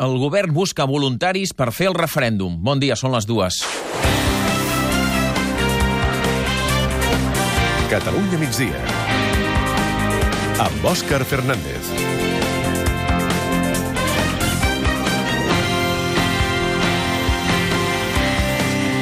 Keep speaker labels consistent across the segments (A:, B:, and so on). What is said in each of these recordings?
A: El govern busca voluntaris per fer el referèndum. Bon dia, són les dues.
B: Catalunya migdia. Amb Òscar Fernández.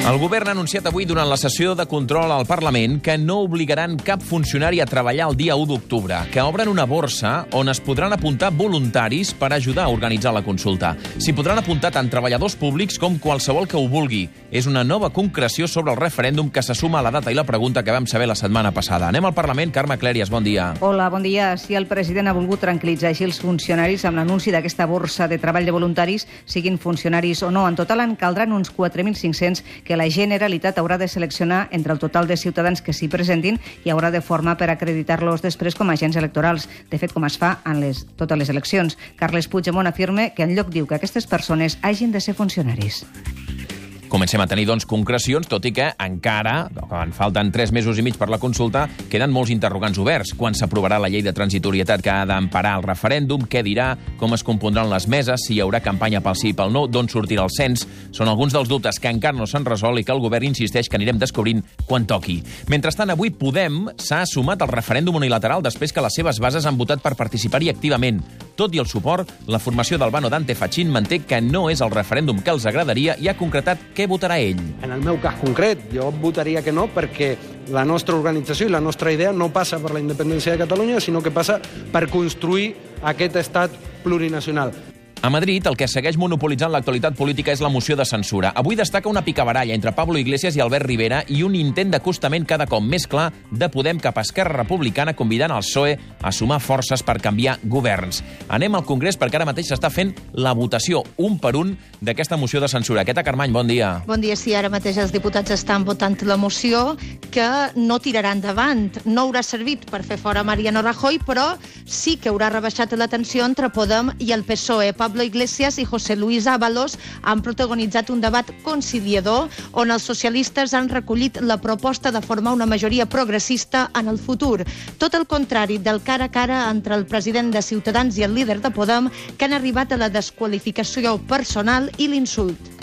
A: El govern ha anunciat avui durant la sessió de control al Parlament que no obligaran cap funcionari a treballar el dia 1 d'octubre, que obren una borsa on es podran apuntar voluntaris per ajudar a organitzar la consulta. S'hi podran apuntar tant treballadors públics com qualsevol que ho vulgui. És una nova concreció sobre el referèndum que se suma a la data i la pregunta que vam saber la setmana passada. Anem al Parlament. Carme Clèries, bon dia.
C: Hola, bon dia. Si el president ha volgut tranquil·litzar així els funcionaris amb l'anunci d'aquesta borsa de treball de voluntaris, siguin funcionaris o no, en total en caldran uns 4.500 que la Generalitat haurà de seleccionar entre el total de ciutadans que s'hi presentin i haurà de formar per acreditar-los després com a agents electorals, de fet com es fa en les, totes les eleccions. Carles Puigdemont afirma que en lloc diu que aquestes persones hagin de ser funcionaris.
A: Comencem a tenir, doncs, concrecions, tot i que encara, quan falten tres mesos i mig per la consulta, queden molts interrogants oberts. Quan s'aprovarà la llei de transitorietat que ha d'emparar el referèndum, què dirà, com es compondran les meses, si hi haurà campanya pel sí i pel no, d'on sortirà el cens... Són alguns dels dubtes que encara no s'han resolt i que el govern insisteix que anirem descobrint quan toqui. Mentrestant, avui Podem s'ha sumat al referèndum unilateral després que les seves bases han votat per participar-hi activament. Tot i el suport, la formació d'Albano Dante Fachin manté que no és el referèndum que els agradaria i ha concretat què votarà ell.
D: En el meu cas concret, jo votaria que no perquè la nostra organització i la nostra idea no passa per la independència de Catalunya, sinó que passa per construir aquest estat plurinacional.
A: A Madrid, el que segueix monopolitzant l'actualitat política és la moció de censura. Avui destaca una picabaralla entre Pablo Iglesias i Albert Rivera i un intent d'acostament cada cop més clar de Podem cap a Esquerra Republicana convidant el PSOE a sumar forces per canviar governs. Anem al Congrés perquè ara mateix s'està fent la votació un per un d'aquesta moció de censura. Aquesta Carmany, bon dia.
E: Bon dia, sí, ara mateix els diputats estan votant la moció que no tirarà endavant. No haurà servit per fer fora Mariano Rajoy, però sí que haurà rebaixat la tensió entre Podem i el PSOE. Pablo Iglesias i José Luis Ábalos han protagonitzat un debat conciliador on els socialistes han recollit la proposta de formar una majoria progressista en el futur. Tot el contrari del cara a cara entre el president de Ciutadans i el líder de Podem, que han arribat a la desqualificació personal i l'insult.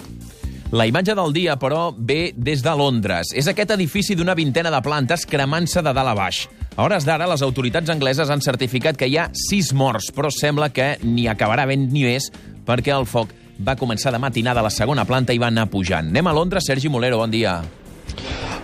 A: La imatge del dia, però, ve des de Londres. És aquest edifici d'una vintena de plantes cremant-se de dalt a baix. A hores d'ara, les autoritats angleses han certificat que hi ha sis morts, però sembla que ni acabarà ben ni més perquè el foc va començar de matinada a la segona planta i va anar pujant. Anem a Londres, Sergi Molero, bon dia.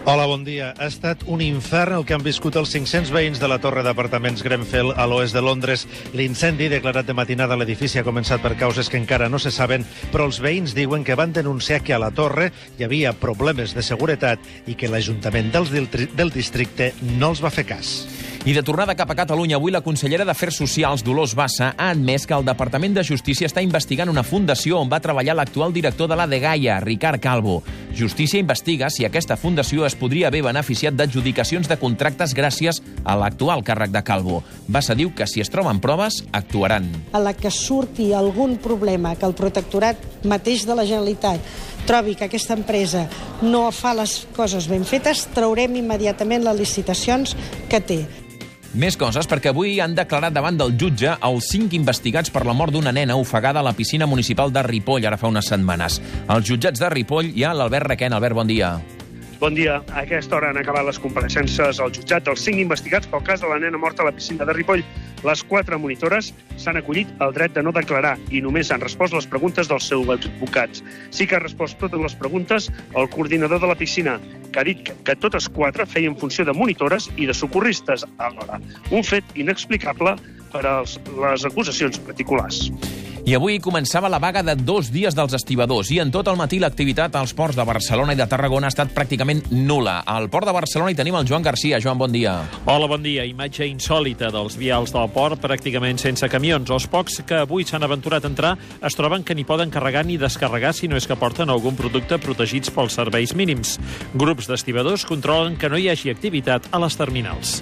F: Hola, bon dia. Ha estat un infern el que han viscut els 500 veïns de la torre d'apartaments Grenfell a l'oest de Londres. L'incendi declarat de matinada a l'edifici ha començat per causes que encara no se saben, però els veïns diuen que van denunciar que a la torre hi havia problemes de seguretat i que l'Ajuntament del districte no els va fer cas.
A: I de tornada cap a Catalunya, avui la consellera d'Afers Socials, Dolors Bassa, ha admès que el Departament de Justícia està investigant una fundació on va treballar l'actual director de la Gaia, Ricard Calvo. Justícia investiga si aquesta fundació es podria haver beneficiat d'adjudicacions de contractes gràcies a l'actual càrrec de Calvo. Bassa diu que si es troben proves, actuaran.
G: A la que surti algun problema que el protectorat mateix de la Generalitat trobi que aquesta empresa no fa les coses ben fetes, traurem immediatament les licitacions que té.
A: Més coses, perquè avui han declarat davant del jutge els cinc investigats per la mort d'una nena ofegada a la piscina municipal de Ripoll ara fa unes setmanes. Als jutjats de Ripoll hi ha l'Albert Requena. Albert, bon dia.
H: Bon dia. A aquesta hora han acabat les compareixences al jutjat dels cinc investigats pel cas de la nena morta a la piscina de Ripoll. Les quatre monitores s'han acollit el dret de no declarar i només han respost les preguntes dels seus advocats. Sí que ha respost totes les preguntes el coordinador de la piscina, que ha dit que totes quatre feien funció de monitores i de socorristes alhora. Un fet inexplicable per a les acusacions particulars.
A: I avui començava la vaga de dos dies dels estibadors i en tot el matí l'activitat als ports de Barcelona i de Tarragona ha estat pràcticament nula. Al port de Barcelona hi tenim el Joan Garcia. Joan, bon dia.
I: Hola, bon dia. Imatge insòlita dels vials del port, pràcticament sense camions. Els pocs que avui s'han aventurat a entrar es troben que ni poden carregar ni descarregar si no és que porten algun producte protegits pels serveis mínims. Grups d'estibadors controlen que no hi hagi activitat a les terminals.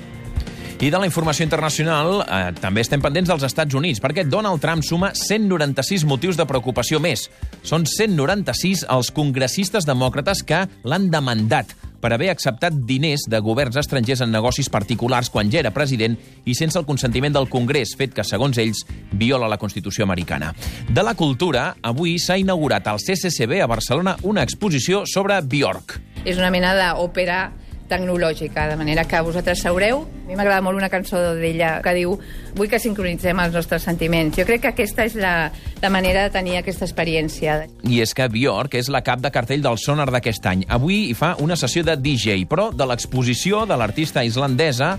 A: I de la informació internacional eh, també estem pendents dels Estats Units, perquè Donald Trump suma 196 motius de preocupació més. Són 196 els congressistes demòcrates que l'han demandat per haver acceptat diners de governs estrangers en negocis particulars quan ja era president i sense el consentiment del Congrés, fet que, segons ells, viola la Constitució americana. De la cultura, avui s'ha inaugurat al CCCB a Barcelona una exposició sobre Bjork.
J: És una mena d'òpera tecnològica, de manera que vosaltres sabreu. A mi m'agrada molt una cançó d'ella que diu vull que sincronitzem els nostres sentiments. Jo crec que aquesta és la, la manera de tenir aquesta experiència.
A: I és que Bjork és la cap de cartell del Sonar d'aquest any. Avui hi fa una sessió de DJ, però de l'exposició de l'artista islandesa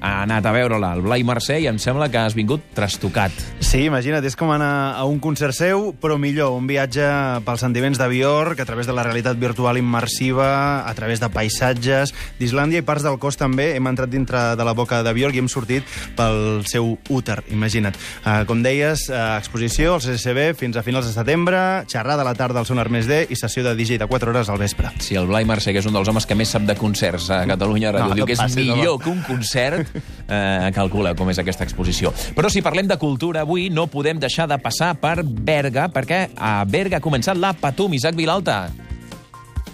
A: ha anat a veure-la al Blai Mercè i em sembla que has vingut trastocat.
K: Sí, imagina't, és com anar a un concert seu, però millor, un viatge pels sentiments de Björk, a través de la realitat virtual immersiva, a través de paisatges d'Islàndia i parts del cos també. Hem entrat dintre de la boca de Björk i hem sortit pel seu úter, imagina't. Uh, com deies, uh, exposició al CCCB fins a finals de setembre, xerrada a la tarda al Sonar Més D i sessió de DJ de 4 hores al vespre.
A: Sí, el Blai Mercè, que és un dels homes que més sap de concerts a Catalunya
K: No,
A: diu
K: no
A: que és
K: passi, no.
A: millor que un concert eh, calcula com és aquesta exposició. Però si parlem de cultura avui, no podem deixar de passar per Berga, perquè a Berga ha començat la Patum, Isaac Vilalta.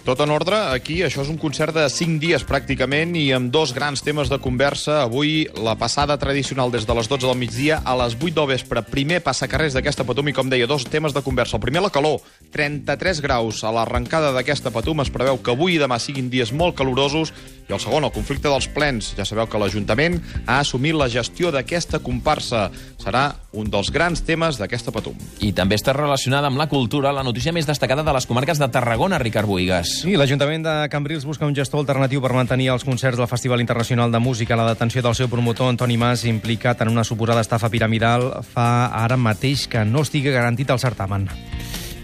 L: Tot en ordre, aquí això és un concert de 5 dies pràcticament i amb dos grans temes de conversa. Avui la passada tradicional des de les 12 del migdia a les 8 del vespre. Primer passacarrers d'aquesta Patum i com deia, dos temes de conversa. El primer la calor, 33 graus a l'arrencada d'aquesta Patum. Es preveu que avui i demà siguin dies molt calorosos i el segon, el conflicte dels plens. Ja sabeu que l'Ajuntament ha assumit la gestió d'aquesta comparsa. Serà un dels grans temes d'aquesta Patum.
A: I també està relacionada amb la cultura la notícia més destacada de les comarques de Tarragona, Ricard Boigas.
M: Sí, l'Ajuntament de Cambrils busca un gestor alternatiu per mantenir els concerts del Festival Internacional de Música. La detenció del seu promotor, Antoni Mas, implicat en una suposada estafa piramidal, fa ara mateix que no estigui garantit el certamen.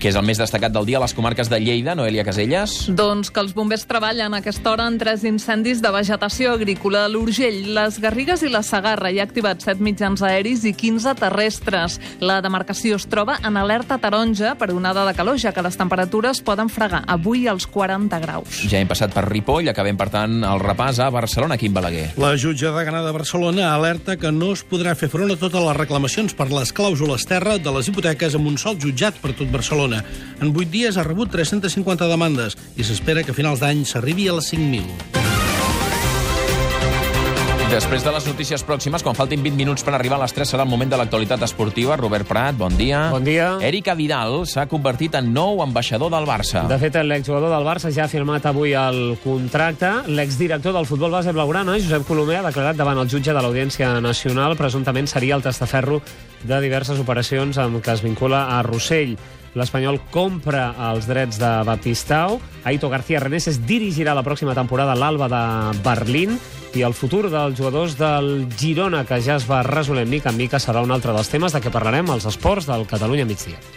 A: Que és el més destacat del dia a les comarques de Lleida, Noelia Caselles.
N: Doncs que els bombers treballen a aquesta hora en tres incendis de vegetació agrícola. L'Urgell, les Garrigues i la Sagarra hi ha activat 7 mitjans aeris i 15 terrestres. La demarcació es troba en alerta taronja per onada de calor, ja que les temperatures poden fregar avui als 40 graus.
A: Ja hem passat per Ripoll, acabem, per tant, el repàs a Barcelona, Quim Balaguer.
O: La jutge de Gana de Barcelona alerta que no es podrà fer front a totes les reclamacions per les clàusules terra de les hipoteques amb un sol jutjat per tot Barcelona. En 8 dies ha rebut 350 demandes i s'espera que a finals d'any s'arribi a les 5.000.
A: Després de les notícies pròximes, quan faltin 20 minuts per arribar a les 3, serà el moment de l'actualitat esportiva. Robert Prat, bon dia.
P: Bon dia.
A: Eric Vidal s'ha convertit en nou ambaixador del Barça.
P: De fet, l'exjugador del Barça ja ha firmat avui el contracte. L'exdirector del futbol base blaugrana, Josep Colomer, ha declarat davant el jutge de l'Audiència Nacional presumptament seria el testaferro de diverses operacions amb què es vincula a Rossell. L'Espanyol compra els drets de Baptistao. Aito García Reneses dirigirà la pròxima temporada l'Alba de Berlín i el futur dels jugadors del Girona, que ja es va resolent mica en mica, serà un altre dels temes de què parlarem als esports del Catalunya migdia.